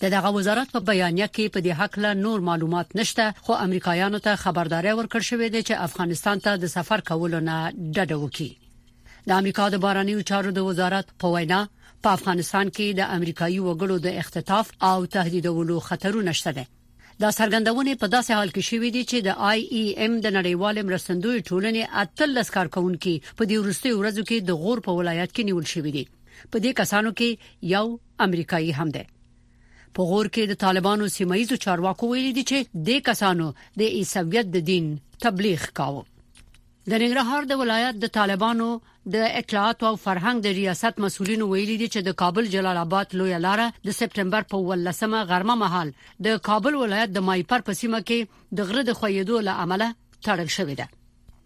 د دغه وزارت په بیانیه کې په دې حق له نور معلومات نشته خو امریکایانو ته خبرداري ورکړ شوې ده چې افغانستان ته د سفر کولو نه ډډه وکړي د امریکا د بارنیو چارو د وزارت په وینا په افغانستان کې د امریکایي وګړو د اختطاف او تهدیدولو خطرونه شته دي دا څرګندونه په داسې حال کې شوې دي چې د آی ای ایم د نړیوال مرستندوی ټولنې اتلس کارکونکو په دې ورستیو ورځو کې د غور په ولایت کې نیول شوې دي په دې کسانو کې یو امریکایي هم دی په غور کې د طالبانو سیمه ییزو چارواکو ویل دي چې د کسانو د عیسویت د دین تبلیغ کاوه د ننګرهار د ولایت د طالبانو د اطلاعات او فرهنګ د ریاست مسولینو ویلي دي چې د کابل جلال آباد لوی لار د سپټمبر په 18مه غرمه مهال د کابل ولایت د مایپر په سیمه کې د غره د خویدو له امله تړل شوې ده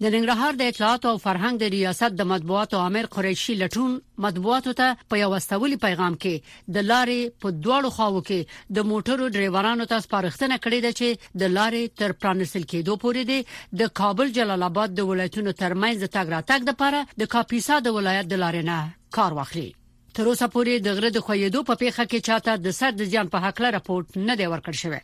د ننګرهار د اطلاعات او فرهنګ د ریاست د مطبوعاتو امر قریشي لټون مطبوعاتو ته په یو استولي پیغام کې د لارې په دواړو خواو کې د موټرو ډرایورانو ته سپارښتنه کړې ده چې د لارې تر پرانسل کېدو پورې دي د کابل جلال آباد د ولایتونو ترمنځ د تګ راتګ لپاره د کاپیسا د ولایت د لارې نه کار واخلي تر اوسه پورې د غره د خویدو په پیخه کې چاته د سر د ځان په حق له راپورټ نه دی ورکړ شوی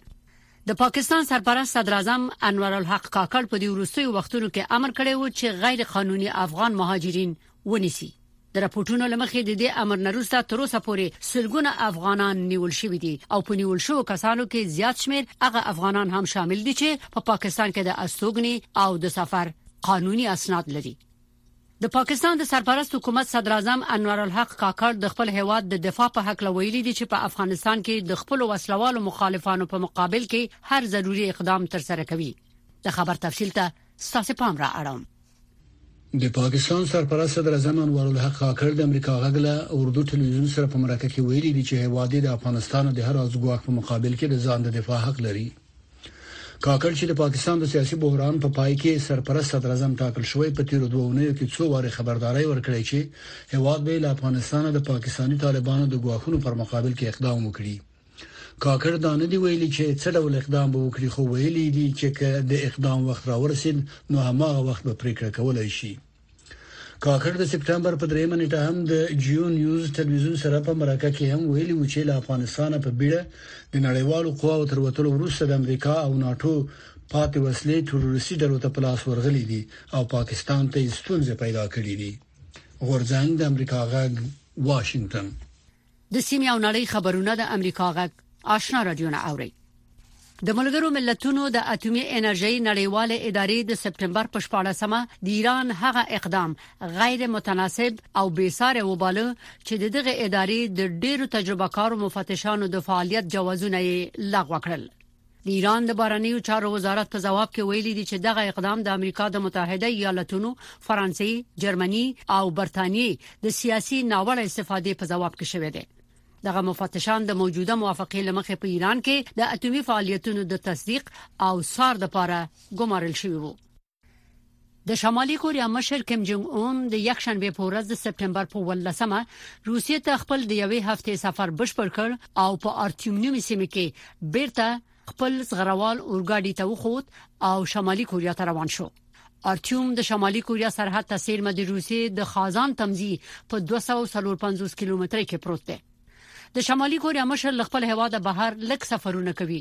د پاکستان سرپرست صدراعظم انورالحق کاکړ په دې وروستیو وختونو کې امر کړی و چې غیر قانوني افغان مهاجرین ونیسي د راپورټونو لمخې د دې امر نروسته تر اوسه پورې سلګونه افغانان نیول شوې دي او په نیول شو کسانو کې زیات شمیر هغه افغانان هم شامل دي چې په پا پاکستان کې د استوګنې او د سفر قانوني اسناد لري د پاکستان د سرپرست حکومت صدراعظم انورالحق کاکړ د خپل هیواد د دفاع په حق لویلي دي چې په افغانستان کې د خپل وسلوالو مخالفانو په مقابل کې هر ضروري اقدام تر سره کوي د خبر تفصیل ته ستاسو پام را اړوم د پاکستان سرپرست صدر اعظم انور الحق کاکړ د امریکا غږله اردو ټلویزیون سره په مرکه کې ویلي دي چې هیواد د افغانستان د هر ازګواښ په مقابل کې د ځان د دفاع حق لري کاکړ چې د پاکستان د سیاسي بحران په پای کې سرپرست صدر اعظم ټاکل شوی په تیر دوه اونیو کې څو واره خبرداري ورکړې چې هواد به له افغانستان د پاکستاني طالبانو د غواخونو پر مقابل کې اقدام وکړي کاکړ دا نه دی ویلي چې څه ډول اقدام به وکړي خو ویلي دي چې که د اقدام وخت راورسید نو هماغه وخت به پریکړه کولای شي کاکړ د سپټمبر په درېیمه نیټه هم د جیو نیوز ټلویزیون سره په مرکه کې هم ویلي و چې له افغانستانه په بیړه د نړیوالو قواو تر وتلو وروسته د امریکا او ناتو پاتې وسلې تروریستي ډلو ته په لاس ورغلي دي او پاکستان ته یې ستونزې پیدا کړې دي غورځنګ د امریکا غږ واشنگټن د سیمې او نړۍ خبرونه د امریکا غږ آشنا رادیو نه اوري د ملګرو ملتونو د اټومي انرژي نړیواله ادارې د سپټمبر په 14مه د ایران هغه اقدام غیر متناسب او بې ساري وباله چې دغه ادارې د ډیرو تجربه کارو مفتشانو د فعالیت جوازونه یې لغوه کړل د ایران د بارنیو چارو وزارت په جواب کې ویلي دي چې دغه اقدام د امریکا د متحده ایالاتونو، فرانسې، جرمني او برتانیې د سیاسي ناوړه استفادې په جواب کې شوې ده. دغه مفتشان د موجوده موافقې لمخې په ایران کې د اټومي فعالیتونو د تصدیق او سار لپاره ګمارل شوی وو. د شمالي کوریا مشر کیم جونګ اون د یک شنبه په ورځ د سپټمبر په 18مه روسیې ته خپل د یوې هفته سفر بشپړ کړ او په ارتیوم نیمه سیمه کې بیرته خپل زغروال اورګاډي ته وخوت او شمالي کوریا ته روان شو ارتیوم د شمالي کوریا سرحد ته سیرمه د روسیې د خازان تمزی په 250 کیلومتر کې پروت دی د شمالي کوریا مشر خپل هواده بهر لک سفرونه کوي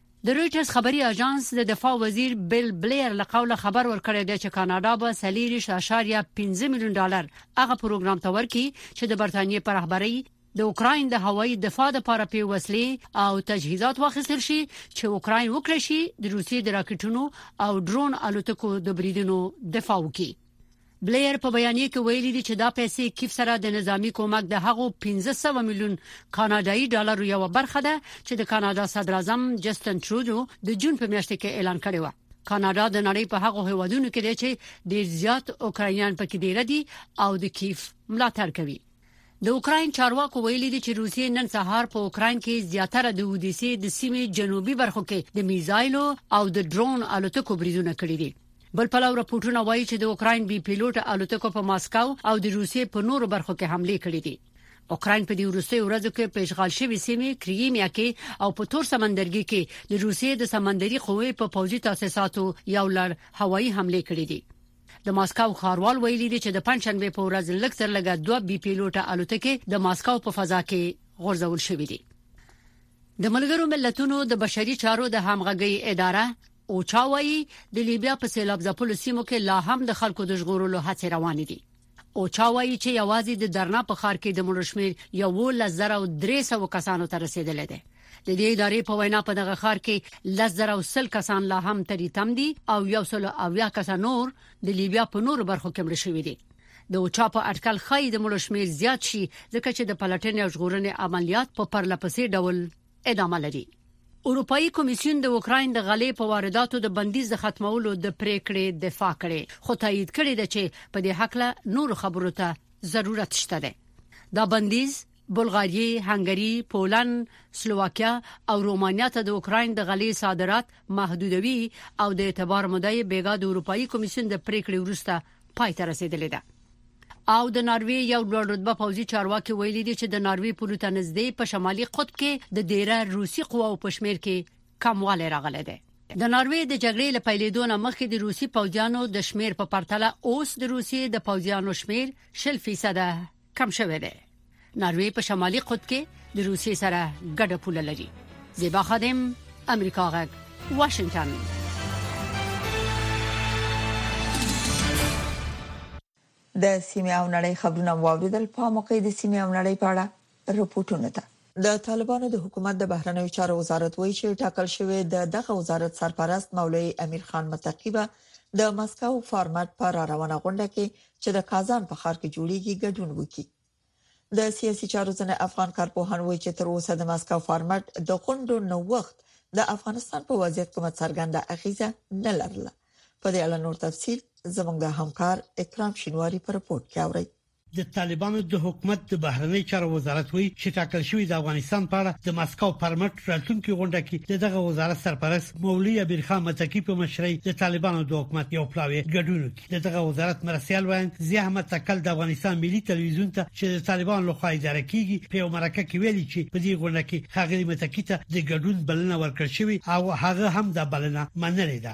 د رویټرز خبري اژانس د دفاع وزیر بیل بلیر له قوله خبر ورکړی دی چې کاناډا به 40.15 میلیون ډالر هغه پروګرام ته ورکړي چې د برتانیې پر رهبرۍ د اوکراین د هوایي دفاع لپاره په وسلې او تجهیزات واخیستل شي چې اوکراین وکړي شي د روسیې د راکټونو او ډرون الوتکو د بریدونو دفاع وکړي بلیر په بیانیه کې ویلي دي چې دا پیسې کیف سره د نظامی کومک د هغو 1500 میلیون کاناډایي ډالرو یو برخه ده چې د کاناډا صدر اعظم جستن ترودو د جون په میاشت کې اعلان کړی و کاناډا د نړۍ په هغو هیوادونو کې دی چې ډیر زیات اوکراینیان پکې ډیر دي او د کیف ملاتړ کوي د اوکراین چارواکو ویلي دي چې روسیې نن سهار په اوکراین کې زیاتره د اودیسې د سیمې جنوبي برخو کې د میزایلو او د ډرون الوتکو بریدونه کړي دي بل پلو راپورټونه وایي چې د اوکراین بي پیلوټ الوتکو په ماسکو او د روسیې په نورو برخو کې حمله کړې دي اوکراین په دې وروستیو ورځو کې په اشغال شوی سیمه کریمیا کې او په تور سمندرګي کې د روسیې د سمندري قوې په پوځي تاسیساتو یو لړ هوایي حمله کړې دي د ماسکو ښاروال ویلي دي چې د پنځشنبه په ورځ لږ تر لږه دوه بي پیلوټه الوتکې د ماسکو په فضا کې غورځول شوې دي د ملګرو ملتونو د بشري چارو د همغږي اداره او چاوي د لیبیا په سیلاب ځپلو سیمو کې لا هم د خلکو د ژغورلو هڅې روانې دي اوچا وایي چې یوازې د درنا په ښار کې د مړو شمیر 11300 کسانو ته رسیدلی دی د دې ادارې په وینا په دغه ښار کې لزر او سل کسان لا هم تری تم دي او یو سل او یا کس نور د لیبیا په نورو برخو کې مړ شوی دي د اوچا په اټکل خای د مړو شمیر زیات شي ځکه چې د پلټنې او ژغورنې عملیات په پرلپسې ډول ادامه لري. اروپايي کمیسیون د اوکراین د غلې په وارداتو د بندیز د ختمولو د پریکړې دفاع کړې خو تایید کړې ده چې په دې حق له نور خبرو ته ضرورت شته ده دا بندیز بلغاریه، هنګری، پولند، سلوواکیا او رومانیا ته د اوکراین د غلې صادرات محدودوي او د اعتبار مدعي بیګا د اروپאי کمیسیون د پریکړې وروسته پای ته رسیدلې ده او د ناروی یو لوړ رتبه پوځي چارواکي ویلي دي چې د ناروی پولو ته نږدې په شمالي قطب کې د ډیره روسي قواو په شمیر کې کمواله راغله ده د ناروی د جګړې له پیلېدو نه مخکې د روسي پوځیانو د شمیر په پرتله اوس د روسي د پوځیانو شمیر 40% کم شوی دی ناروی په شمالي قطب کې د روسیې سره ګډه پوله لري زیبا خادم امریکا غږ واشنگټن د سیمه او نړۍ خبرونه واوریدل په موقع د سیمه او نړۍ په اړه رپورټونه ده د طالبانو د حکومت د بهرنیو چارو وزارت وایي چې ټاکل شوی د دغه وزارت سرپرست مولوی امیر خان متقی به د مسکو فارمټ په را روانه غونډه کې چې د کازان په ښار کې جوړیږي ګډون وکړي د سیاسي چارو ځنې افغان کارپوهان وایي چې تر اوسه د مسکو فارمټ د غونډو نو وخت د افغانستان په وضعیت کومه څرګنده اغیزه نه لرله په دې اړه نور تفصيل زموږ د همکار اکرام شینواری پر رپورت کې اوري د طالبانو د حکومت د بهرنی چارو وزارت وایي چې ټاکل شوی د افغانستان په اړه د مسکو پرمټ راتلونکي غونډه کې د دغه وزارت سرپرست مولوی ابیر خان متکی په مشرۍ د طالبانو د حکومت یو پلاوی ګډون وکړي د دغه وزارت مرستيال وایند ضیاء احمد تکل د افغانستان ملي تلویزیون ته چې د طالبانو لخوا اداره کیږي په یو مرکه کې ویلي چې په دې غونډه کې ښاغلي متکی ته د ګډون بلنه ورکړل شوې او هغه هم دا بلنه منلې ده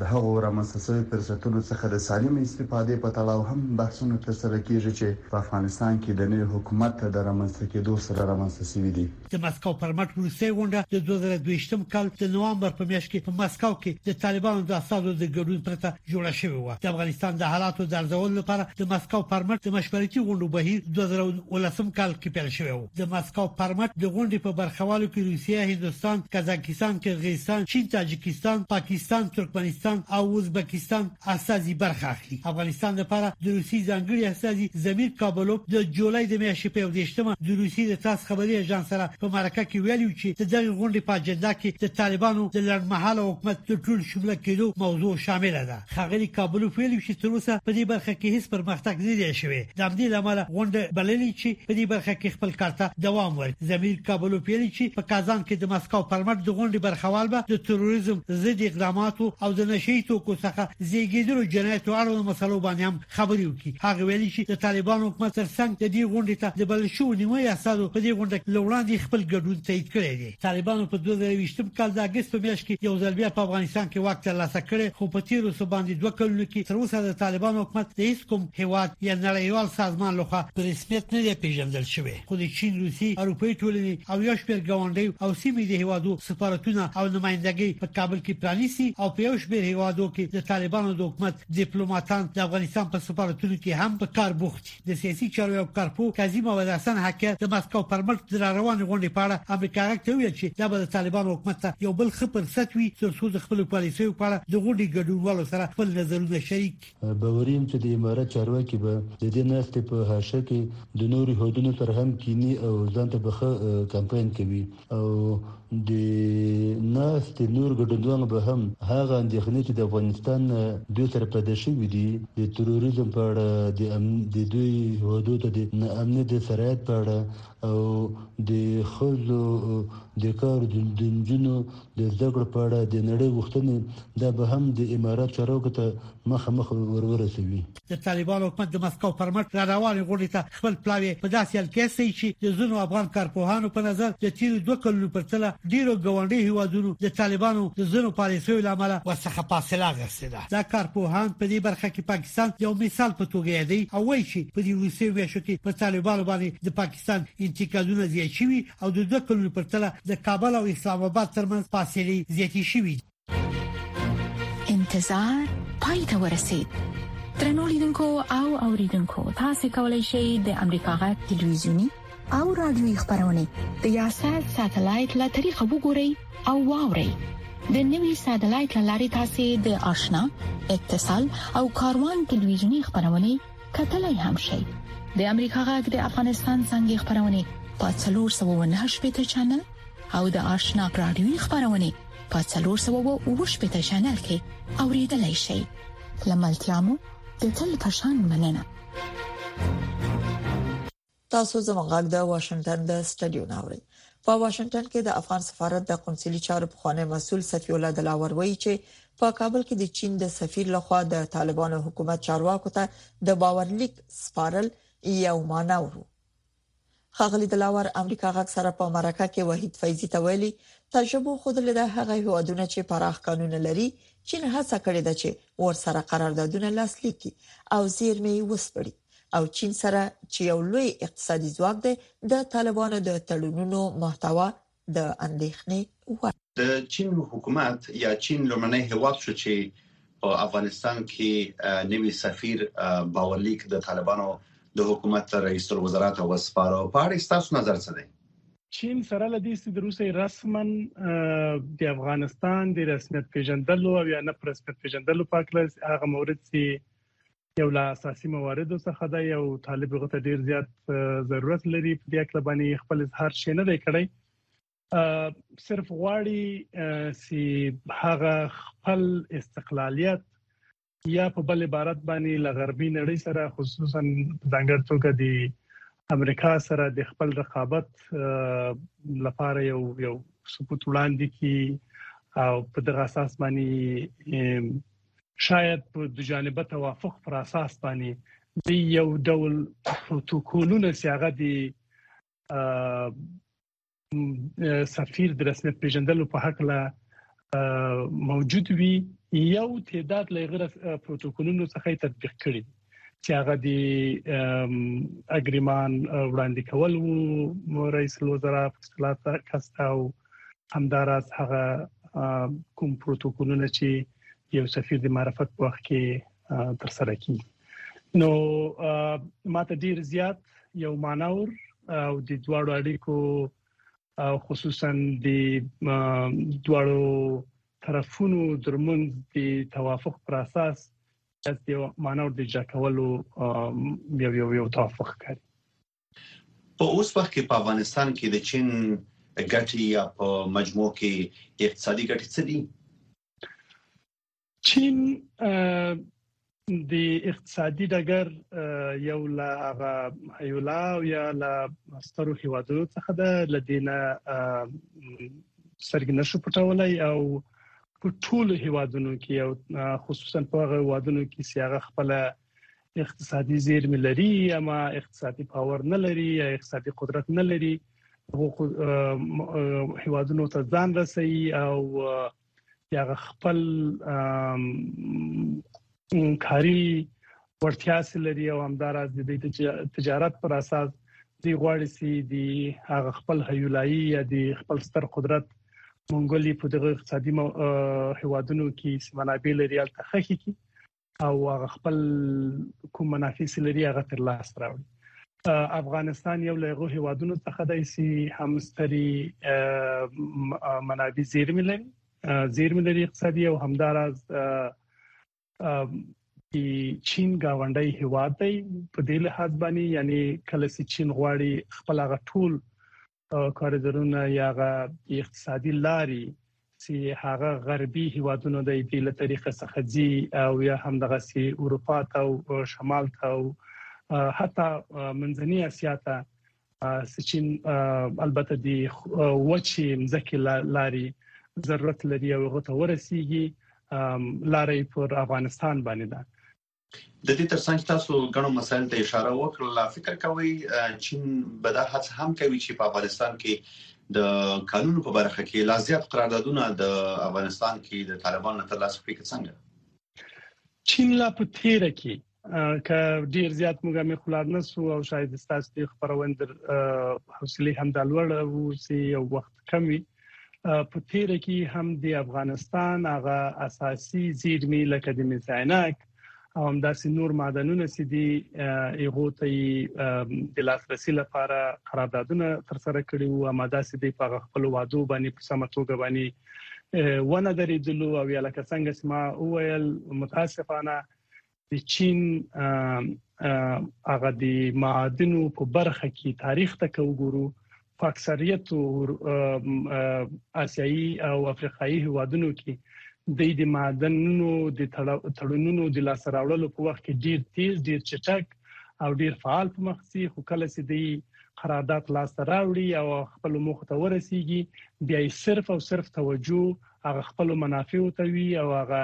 د هغو رامنځته شویو فرصتونو څخه د سالمې استفادې په تړاو هم بحثونه ترسره کیږي چې په افغانستان کې د نوي حکومت د رامنځته کیدو سره رامنځته شوي دي. د مسکو پرمټ وروستۍ غونډه د دوه زره دویشتم کال د نوامبر په میاشت کې په مسکو کې د طالبانو د استازو د ګډون پرته جوړه شوې وه. د افغانستان د حالاتو د ارزولو لپاره د مسکو پرمټ د مشورتي غونډو بهیر دوه زره او لسم کال کې پیل شوی و. د مسکو پرمټ د غونډې په برخوالو کې روسیه، هندوستان، قزاقستان، قرغیزستان، چین، تاجکستان، پاکستان، ترکمنستان او ازبکستان استازي برخه اخلي. افغانستان لپاره د روسیې ځانګړي استازي ضمیر کابلوف د جولای د میاشتې په یو دېرش مه د روسیې د تاس خبري اژانس سره په مرکه کې ویلي و چې د دغې غونډې په اجندا کې د طالبانو د لنډمهاله حکومت د ټول شموله کېدو موضوع شامله ده. ښاغلي کابلوف ویلي چې تر اوسه په دې برخه کې هیڅ پرمختګ نه دی شوی د همدې لامل غونډه بللې چې په دې برخه کې خپل کار ته دوام ورکړي زمیر کابلوف ویلي چې په کازان کې د مسکو پرمټ د غونډې برخوال به د تروریزم ضد اقداماتو او د نشي توکو څخه زیږیدلو جنایتو اړوند مسلو باندې هم خبرې وکړي هغه ویلي چې د طالبانو حکومت تر څنګ د دې غونډې ته د بلل شوو نیمایي استازو په دې غونډه کې له وړاندې خپل ګډون تایید کړی دی طالبانو په 2020 کال د اګست په میاشت کې یو ځل بیا په افغانستان کې واک ترلاسه کړی خو په تیرو څه باندې دوه کلونو کې تر اوسه د طالبانو حکومت د هیڅ کوم هیواد یا نړیوال سازمان لخوا په رسمیت نه دی پیژندل شوی خو د چین روسي اروپایي ټولنې او یو شمېر ګاونډیو او سیمې د هیوادو سفارتونه او نمایندګۍ په کابل کې پرانیسي او په یو شمېر هیوادو کې د طالبانو د حکومت دیپلوماتان د افغانستان په سفارتونو کې هم په کار بوخت دي د سیاسي چارو یو کارپوه کاظم اول حسن حقیقت د مسکو پر مټ د روانې غونډې په اړه امریکا غږ ته ویل چې دا به د طالبانو حکومت ته یو بل ښه فرصت وي ترڅو د خپل پالیسیو په اړه د غونډې ګډونوالو سره خپل نظرونه شریک کړي باوري یم چې د امارت چارواکي به د دې ناستې په حاشیه کې د نورو هیوادونو سره هم کیني او ځان ته به ښه کمپاین کوي او د ناستې نور ګډونوال به هم هغه اندېښنې چې د افغانستان نه دوی سره پیدا شوي دي، د تروریزم په اړه، د د دوی هېوادو ته د ناامنۍ د سرایت په اړه او د ښځو د کار او د نجونو د زده کړو په اړه د نړۍ غوښتنې دا به هم د امارات چارواکو ته مخامخ ورورسوي. د طالبانو حکومت د مسکو پر مټ را روانې غونډې ته خپل پلاوی په داسې حال کې استي چې د ځینو افغان کارپوهانو په نظر د تیرو دوه کلونو پر تله ډیرو ګاونډي هیوادونو د طالبانو د ځینو پالیسیو لامل ورڅخه فاصله اخیستې ده دا کارپوهان په دې برخه کې پاکستان یو مثال په توګه یادوي او وایي چې په دې وروستیو میاشتو کې په طالبانو باندې د پاکستان انتقادونه زیات شوي او د دوه کلونو پر تله د کابل او اسلام آباد ترمنځ فاصلې زیاتې شوې دي انتظار پای ته ورسید ترنو لیدونکو او اوریدونکو تاسو کولی شئ د امریکا غا ټلویزیونی او رادیوي خبرونه د یاسات ساتلایت له طریقو وګورئ او واورئ د نوي ساتلایت لارې تاسو د آشنا اتصال او کاروان ټلویزیونی خبرونه کتلای هم شئ د امریکا غږ د افغانستان څنګه خبرونه په 398 چنل او د آشنا رادیوي خبرونه په 390 چینل کې اوریدلای شئ لملتيامو د تل پشان مننه تاسو زموږ غږ د واشنگټن د سټډیو ناوړي په واشنگټن کې د افغان سفارت د قونسلي چارو په خوانی مسول صفی الله دلاور وایي چې په کابل کې د چین د سفیر لخوا د طالبانو حکومت چارواکو ته د باورلیک سپارل یو مانور ښاغلي دلاور امریکا غږ سره په مرکه کې وحید فیضي ته ویلي، تجربو ښودلې ده هغه هیوادونه چې پراخ کانونه لري چین هڅه کړې ده چې ورسره قراردادونه لاسلیک کړي او زیرمې یې وسپړي او چین سره چې یو لوی اقتصادي ځواک دی د طالبانو د تړونونو محتوا د اندېښنې وړ د چین حکومت یا چین لومړنی هیواد شو چې په افغانستان کې نوی سفیر باورلیک د طالبانو د حکومت رئیس الوزرا ته وسپاره په اړه تاسو نظر څه دی چین سره لدې چې د روسي رسما د افغانستان د رسمیت پیژندلو او یا نه پر رسمیت پیژندلو پاکل هغه مورد چې یو له اساسي مواردو څخه دی او طالب هغه ته ډیر زیات ضرورت لري په دې اړه باندې خپل اظهار شې نه دی کړی صرف غواړي چې هغه خپل استقلالیت یا په بل عبارت باندې له غربي نړۍ سره خصوصا ځانګړ توګه د امریکا سره د خپل رقابت لپاره یو یو ثبوت وړاندې کی او په دغه اساس باندې شاید په دوجانبه توافق پر اساس باندې د یو ډول پروتوکولونه چې هغه دی سفیر د رسمیت پیژندلو په حق له موجود وي یو تعداد لغیر پروتوکولونو څخه تطبیق کړي چې هغه د اګریمان وړاندې کول وو رئیس الوزرا فصلات کستا او همداراز هغه کوم پروتوکولونه چې یو سفیر د معرفت په وخت کې تر سره کی نو ماته ډیر زیات یو مانور او د دواړو اړیکو او خصوصا د دواړو طرفونو درمن د توافق پر اساس د یو مانور د جکولو یو یو یو توافق کړي په اوس وخت کې په افغانستان کې د چین ګټي یا په مجموع کې اقتصادي ګټي څه دي چین د اقتصادي ډګر یو لا هغه هیولا او یا لا سترو هیوادو څخه د لدینه سرګ نشو پټولای او په ټولو هیوادونو کې او خصوصا په هغه هیوادونو کې چې هغه خپل اقتصادي زیرمې لري یا ما اقتصادي پاور نه لري یا اقتصادي قدرت نه لري هیوادونو ته ځان رسي او یا خپل کاری ورتیا سلري او همدارس د تجارت پر اساس دی غواړي سي دی هغه خپل هیولایي یا دی خپل ستر قدرت مونږ لې په دغه اقتصادي هیوادونو کې سیمه نابې لري الته خخي کې او هغه خپل کوم منافع سلري هغه تر لاس راوړي افغانستان یو له غو هیوادونو څخه دی چې هم ستري منابع زیرمې لري زیرمې لري اقتصادي او همدارز چې چین گاونډي هیواد دی په دې لحاظ باندې یعنی کله چې چین غواړي خپل غټول کاریدورونه یا هغه اقتصادي لاري چې هغه غربي هیوادونو د دې له طریقې څخه ځي او یا هم دغه سي اروپا ته او شمال ته او حتی منځنۍ اسیا ته سچین البته د وچی مزکی لاري ضرورت لري او غوته ورسیږي لاري پر افغانستان باندې ده د دې ترڅنګ تاسو غنو مسایل ته اشاره وکړه فکر کوي چین به دا هڅه هم کوي چې په افغانستان کې د قانونو په برخه کې لا زیات قراردادونه د افغانستان کې د طالبانو تر لاسه کړي څنګه چین لا په تیر کې که ډیر زیات موږ مې خلار نه سو او شاید تاسو د خبروند حوصله هم د لوړ وو سي یو وخت کمی په تیر کې هم د افغانستان هغه اساسي زیرمي لکه د میزاینک او هم داسې نور معدنونه چې دی ایغو ته د لاسرسي لپاره قراردادونه تر سره کړي وو اما داسې دی په خپل وادو باندې په سم توګه باندې ونه درېدلو او یا لکه څنګه چې ما وویل متاسفانه د چین هغه د معادنو په برخه کې تاریخ ته وګورو په اکثریت اسیایي او افریقایي هیوادونو کې د دې معادنونو د تړونونو د لاس راوړلو په وخت کې ډیر تیز ډیر چټک او ډیر فعال په مخ سي خو کله چې دی قرارداد لاس راوړي او خپل موخه ته ورسیږي بیا صرف او صرف توجه هغه خپل منافع ته وي او هغه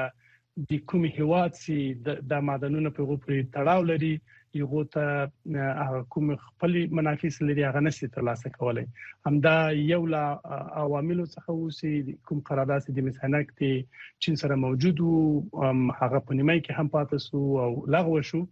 د کوم هیواد سی دا معدنونه په هغو پورې تړاو لري یغو ته هغه کوم خپل منافس لري هغه نشي ترلاسه کولای همدا یو لا عواملو څخه اوسي کوم قرارداد د مسنک ته چین سره موجود وو هغه په نیمه کې هم پاتې سو او لغوه شو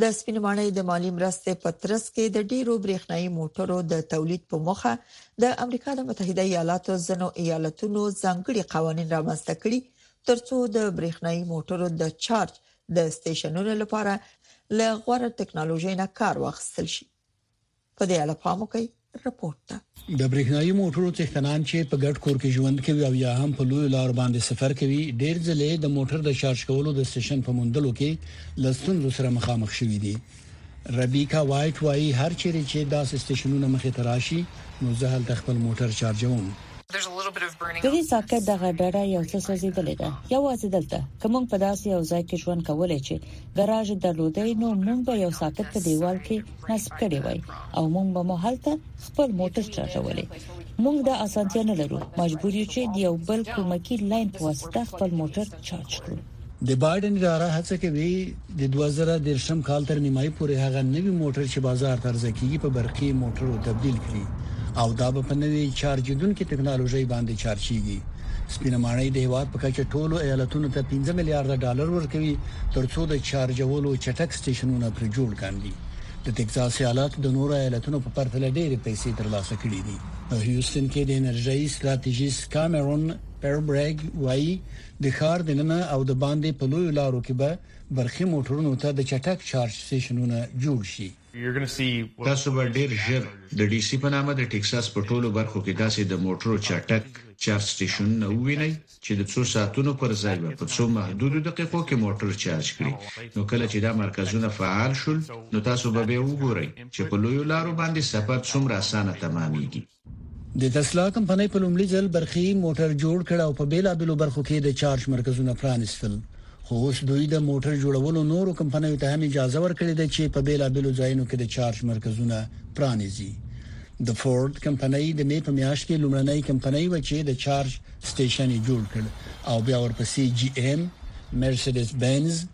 د سپین ماڼۍ د مالی مرستې په ترڅ کې د ډیرو برېښنايي موټرو د تولید په مخه د امریکا د متحده ایالاتو ځینو ایالتونو ځانګړي قوانين رامنځته کړي ترڅو د برېښنايي موټرو د چارج د سټیشنونو لپاره له غوړه ټکنالوژي نه کار واخیستل شي په دې اړه پام وکړئ رپورت ده د برېښنايي موټرو څښتنان چې په ګډ کور کې ژوند کوي او یا هم په لوی لار باندې سفر کوي ډېر ځلې د موټر د چارج کولو د سټیشن په موندلو کې لستونزو سره مخامخ شوي دي ربیکا وایټ وایي هر چیرې چې دا سټیشنونه مخې ته راشي نو زه هلته خپل موټر چارجوم په دې ساه کې دغه ډډه یو څه سوځیدلې ده یوازې دلته که موږ په داسې یو ځای کې ژوند کولای چې ګراج درلودای نو موږ به یو ساکت په دیوال کې نصب کړی وای او موږ به مو هلته خپل موټر چارجولې موږ دا اسانتیا نه لرو مجبور یو چې د یو بل کومکی لاین په واسطه خپل موټر چارج کړو د بایډن اداره هڅه کوي د دوه زره دېرشم کال تر نیمایي پورې هغه نوي موټر چې بازار ته عرضه کیږي په برقي موټرو تبدیل کړي او دا به په نوې چارجیدونکې ټکنالوژي باندې چارجیږي سپینه ماڼۍ د هیواد په کچه ټولو ایالتونو ته 15 میلیارډ ډالر ورکوي ترڅو د چارجولو چټک سټیشنونه پر جوړ کاندي د تکزاس ایالت د نورو ایالتونو په پرتله ډېرې پیسې ترلاسه کړې دي په هیوستن کې د انرژي ستراتیژیست کامرون پربرګ وایي د ښار دننه او د باندې په لویو لارو کې به برقي موټرونو ته د چټک چارج سټېشنونه جوړ شي. تاسو به ډېر ژر د ډي سي په نامه د ټیکساس په ټولو برخو کې داسې د موټرو چټک چارج سټېشنونه ووینئ چې د څو ساعتونو پر ځای به په څو محدودو دقیقو کې موټر چارج کړي. نو کله چې دا مرکزونه فعال شول، نو تاسو به بیا وګورئ چې په لویو لارو باندې سفر څومره اسانه تمامېږي. د تسلا کمپنۍ په لومړي ځل برقي موټر جوړ کړ او په بیلابیلو برخو کې د چارج مرکزونه پرانیستل خو اوس دوی د موټر جوړولو نورو کمپنیو ته هم اجازه ورکړې ده چې په بیلابیلو ځایونو کې د چارج مرکزونه پرانیزي د فورد کمپنۍ د می په میاشت کې لومړنۍ کمپنۍ و چې د چارج سټیشن جوړ کړ او بیا ورپسې جی ایم مرسيډس بنز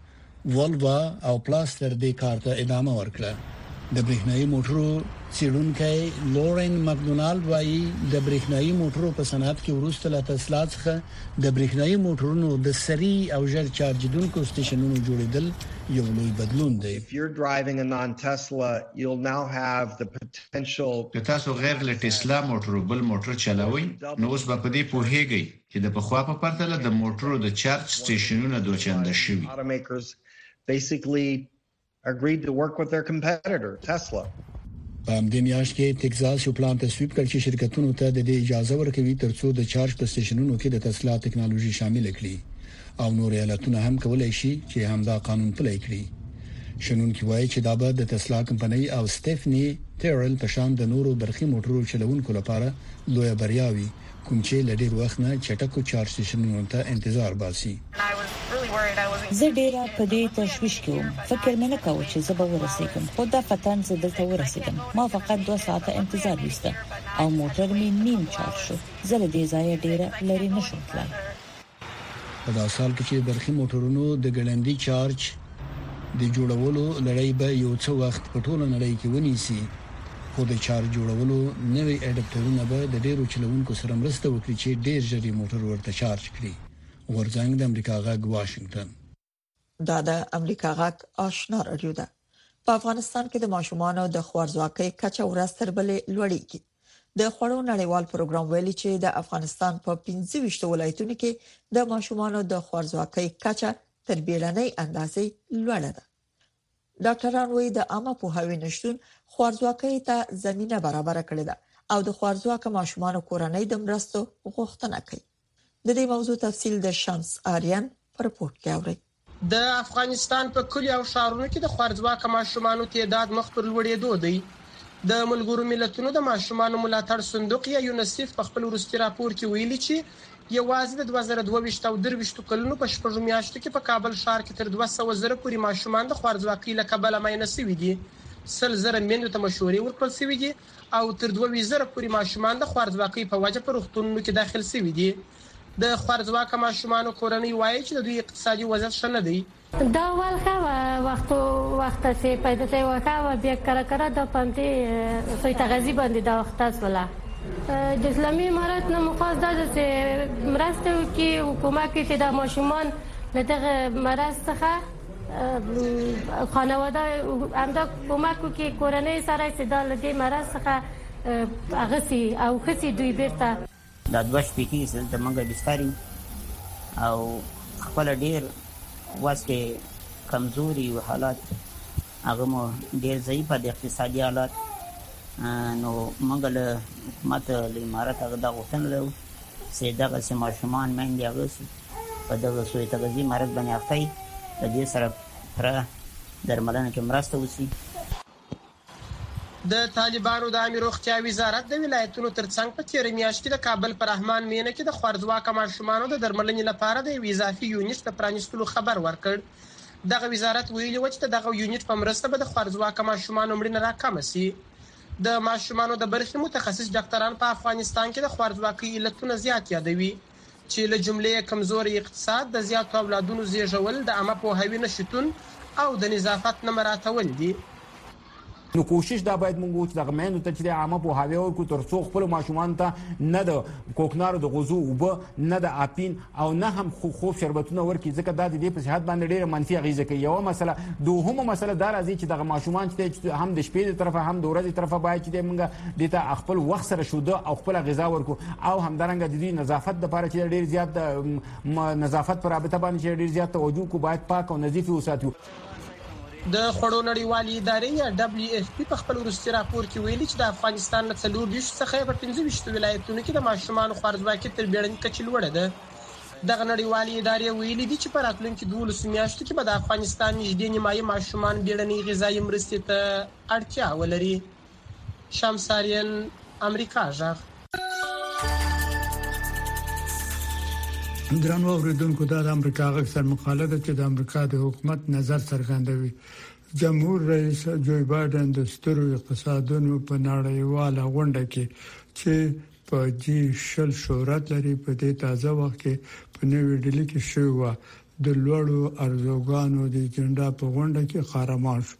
ولوا او پلاستر دې کار ته ادامه ورکړه د برېښنايي موټرو سیډونکای لورین مکډونالد وایي د برېښنايي موټرو په صنعت کې ورسته له تسلا څخه د برېښنايي موټرونو د سری او ژر چارجیدونکو سټیشنونو جوړیدل یو لوی بدلون دی if you're driving a non tesla you'll now have the potential که تاسو غیر له ټسلا موټرو بل موټر چلوي نو اوس به په دې پوهیږئ چې د پخوا په پرتله د موټرو د چارج سټیشنونه دوه چنده شوي. په همدې میاشت کې تکزاس یو پلان تصویب کړ چې شرکتونو ته د دې اجازه ورکوي ترڅو د چارج په سټیشنونو کې د تسلا ټکنالوژي شامل کړي او نور ایالتونه هم کولای شي چې همدا قانون پلی کړي شنونکي وایي چې دا به د تسلا کمپنۍ او ستیفنی تیرل په شان د نورو برخي موټرو چلوونکو لپاره لوی بریاوي کوم چې له ډېر وخت نه چټکو چارج سټېشنونو ته انتظار باسي. زه ډېره په دې تشویش کې وم، فکر مې نه کاوه چې زه به ورسېږم، خو دفتن زه دلته ورسېدم، ما فقط دوه ساعته انتظار ویسته او موټر مې نیم چارج شو، زه له دې ځایه ډېره لرې نه شوم تلای. په داسې حال کې چې برقي موټرونو د ګړندي چارج د جوړولو لړۍ به یو څه وخت په ټوله نړۍ کې ونیسي، خو د چارج جوړولو نوي اډپټرونه به د ډېرو چلوونکو سره مرسته وکړي چې ډېر ژر یې موټر ورته چارج کړي. غورځنګ د امریکا غږ واشنګټن. دا د امریکا غږ آشنا رادیو ده په افغانستان کې د ماشومانو د خوارځواکۍ کچه ورځ تر بلې لوړیږي د خوړو نړیوال پروګرام ویلي چې د افغانستان په 15 ولایتونو کې د ماشومانو د خوارځواکۍ کچه تر بیړنۍ اندازې لوړه ده ډاکټران وایي د عامه پوهاوي نشتون خوارځواکۍ ته زمينه برابره کړې ده او د خوارځواکه ماشومانو کورنۍ د مرستو غوښتنه کوي د دې موضوع تفصيل د شمس آريان پر رپورت کې اوري د افغانستان په کلیو او ښارونو کې د خوارځواکه ماشومانو تعداد مخ پر لوړېدو دی د ملګرو ملتونو د ماشومانو ملاتړ صندوق یا یونسیف په خپل وروستي راپور کې ویلي چې یوازې د دوه زره دوه ویشت او درویشت کلونو په شپږو میاشتو کې په کابل ښار کې تر دوه سوه زره پورې ماشومان د خوارځواکۍ له کبله ماینه شوي دي. سل زره میندو ته مشورې ورکړل شوې دي او تر دوه ویشت زره پورې ماشومان د خوارځواکۍ په وجه په روغتونونو کې داخل شوي دي. د خوارځواکه ماشومانو کورنۍ وايي چې د دوی اقتصادي وضعیت ښه نه دی. دا وال ښه وه وخت وخت سي پیدا سي وخه و بیا کرا کرا د پنځه سوی تغذی باندې دا وخت تاسو ولا د اسلامي امارات نه مخاص دا چې مرسته وکي حکومت کې چې دا ماشومان له دغه مرز څخه خانواده همدا کمک وکي کورنۍ سره چې دا له دې مرز څخه اغسي او خسي دوی بیرته دا دوه شپې کېږي چې دلته موږ بستر یو او خپله ډېر وس کې کمزوري یو حالات هغه مو ډېر ضعیفه د اقتصادي حالات نو موږ له حکومت له امارت هغه دا غوښتنه لرو چې دغسې ماشومان میندې هغه سي په دغه سوء تغذي مرض باندې اخته دي له دې سره پوره درملنه کې مرسته وشي د طالبانو د عامې روغتیا وزارت د ولایتونو تر څنګ په تېره میاشت کې د کابل په رحمان مېنه کې د خوارځواکه ماشومانو د درملنې لپاره د یو اضافي یونیټ د پرانیستلو خبر ورکړ. دغه وزارت ویلي و چې د دغه یونیټ په مرسته به د خوارځواکه ماشومانو مړینه راکمه شي. د ماشومانو د برخې متخصص ډاکتران په افغانستان کې د خوارځواکۍ علتونه زیات یادوي. چې له جملې یې کمزوری اقتصاد، د زیاتو اولادونو زېږول، د عامه پوهاوي نه شتون او د نظافت نه مراعتول دي. نو کوشش دا باید موږ وو چې دغه میندو ته چې دی عامه پوهاوی ورکړو تر څو خپلو ماشومانو ته نه د کوکنارو د غوزو اوبه، نه د اپین او نه هم خوب شربتونه ورکړي ځکه دا د دې په صحت باندې ډېره منفي اغېزه کوي یوه مسله. دوهمه مسله دا راځي چې دغه ماشومان چې دی چې هم د شپې د طرفه هم د ورځې طرفه باید چې دی موږ دې ته خپل وخت سره شو د او خپل غذا ورکو او همدارنګه د دې نظافت لپاره چې ډیر زیات نظافت پر رابطه باندې چې ډیر زیات توجه کو باید پاک او نظیف وساتو د خوړو نړیوالې ادارې یا دبليو اف پی په خپل وروستي راپور کې ویلي چې د افغانستان له 24 څخه په 15 ولایتونو کې د ماشومان خوارځواکي تر بیړنۍ کچې لوړه ده دغه نړیوالې ادارې ویلي دي چې په راتلونکو 12 میاشتو کې به د افغانستان نږدې نیمایي ماشومان بیړنۍ غذایي مرستې ته اړتیا ولري شمساریان امریکا غږ درن اوریدونکو دا د امریکا غږ سر مقاله ده چې د امریکا د حکومت نظر څرګندوي جمهور رئیس جوی بایدن د سترو اقتصادونو په نړیواله غونډه کې چې په جي شل شهرت لري، په دې تازه وخت کې په نوي ډیلي کې شوې وه د لوړو ارزوګانو د اجنډا په غونډه کې قهرمان شو.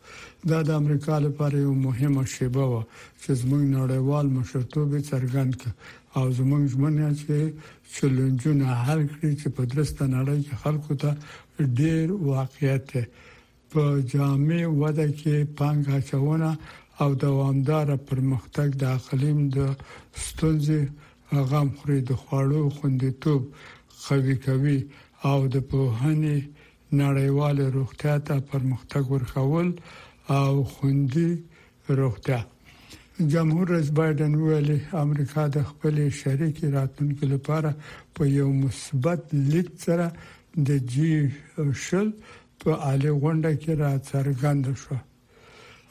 دا د امریکا لپاره یوه مهمه شیبه وه چې زموږ نړیوال مشرتوب یې څرګند کړ او زموږ ژمنه چې چلنجونه حل کړي چې په درسته نړۍ کې خلکو ته ډیر واقعیت په جامع وده کې پانګه اچونه او دوامدار پرمختګ د اقلیم د ستونزې غم خوري د خوړو خوندیتوب قوي کوي او د پوهنې نړیوال روغتیا ته پرمختګ ورکول او خوندي روغتیا جمهور رئیس بایدن ویلي امریکا د خپل شریک راتلونکو لپاره په یو مثبت لید سره د جی شل په عالي غونډه کې را څرګند شو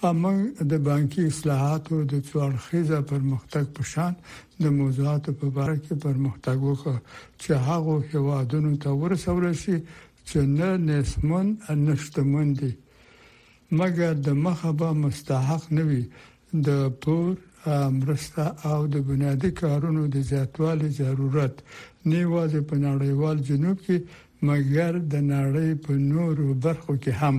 امنګ د بانکي اصلاحاتو د څوړخیزه پرمختګ په شان د موضوعاتو په اړه کې پرمختګ وکړ چې هغه هوادونو ته ورسول شي چې نه نسمن نشتمن دي مګر د مخه به مستحق نه وي د پور مرسته او د بنیادی کارونو د زیاتوالي ضرورت نه یوازې په نړیوال جنوب کې مګر د نړۍ په نورو برخو کې هم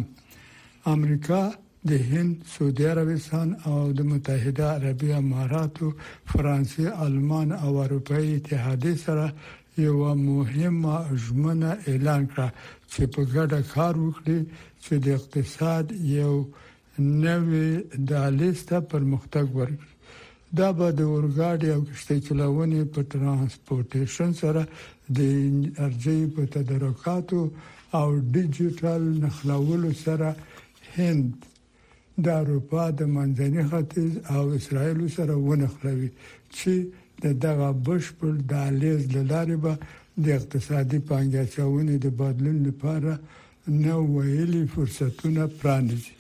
امریکا د هند، سعودي عربستان او د متحده عربي اماراتو، فرانسې، آلمان او اروپایي اتحادیې سره یو مهمه ژمنه اعلان کړه چې په ګډه کار وکړي چې د اقتصاد یو نوې دهلېز ته پرمختګ ورکړي. دا به د اورګاډي او کښتۍ چلونې په ترانسپورټېشن سره د انرژۍ په تدارکاتو او ډیجیټل نښلولو سره هند د اروپا د منځني ختیځ او اسراییلو سره ونښلوي چې د دغه بشپړ دهلېز له لارې به د اقتصادي پانګې اچونې د بدلون لپاره نا ویلي فرصتونه پرانیزي.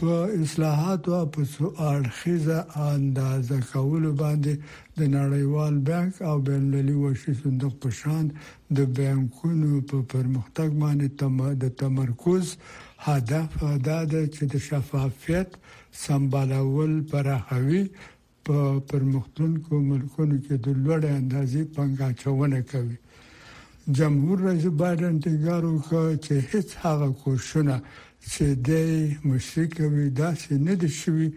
په اصلاحاتو او په څو اړخیزه اندازه کولو باندې د نړیوال بانک او بین المللي وحشي صندوق په شان د بانکونو په پرمختګ باندې د تمرکز هدف دا دی چې د شفافیت سمبالول پراخوي په پرمختلونکو ملکونو کې د لوړې اندازې پانګه اچونه کوي جمهور رئیس بایډن ټینګار وکړ چې هیڅ هغه کوششونه چې د مشري کوي داسې نه دي شوي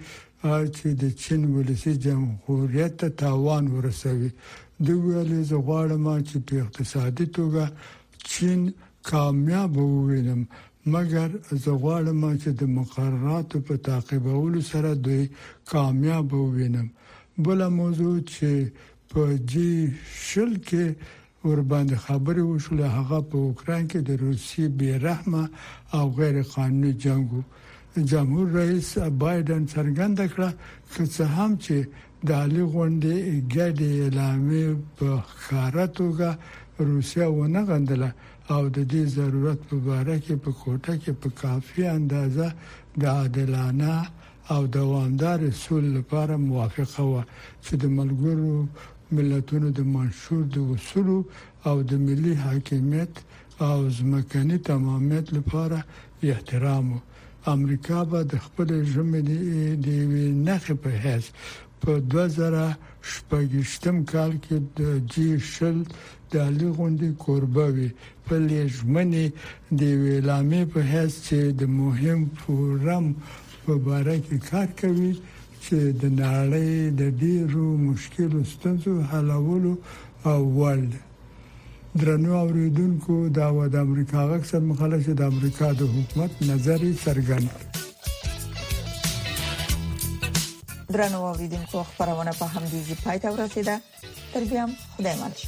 چې د چین ولسی جمهوریت ته تاوان ورسوي د ویل زه غواړم چې په اقتصادي توګه چین کامیاب ووینم مګر زه غواړم چې د مقرراتو په تعقیبولو سره دوی کامیاب ووینم. بله موضوع چې په جي شل کې ورباندې خبرې وشولې هغه په اوکراین کې د روسیې بې رحمه او غیر قانوني جنګ و. جمهور رئیس بایډن څرګنده کړه که څه هم چې د عالي غونډې ګډې اعلامیې په ښکاره توګه روسیه ونه غندله او د دې ضرورت په باره کې په کوټه کې په کافي اندازه د عادلانه او دوامدارې سولې لپاره موافقه وه چې د ملګرو ملتونو د منشور د اصولو او د ملي حاکمیت او ځمکني تمامیت لپاره احترام وو. امریکا به د خپلې ژمنې د یوې نښې په حیث په دوه زره شپږ ویشت کال کې د جي شل د عالي غونډې کوربه وي، خپلې ژمنې د یوې اعلامیې په حیث چې د مهم فورم په باره کې کار کوي چې د نړۍ د ډېرو مشکلو ستونزو حلولو وړ ده. درنو اوریدونکو دا و د امریکا غږ سر مخاله چې د امریکا د حکومت نظر څرګند درنو اوریدونکو خبرونه په هم دي چې پای ته ورسیده تر بیا خدای مل شي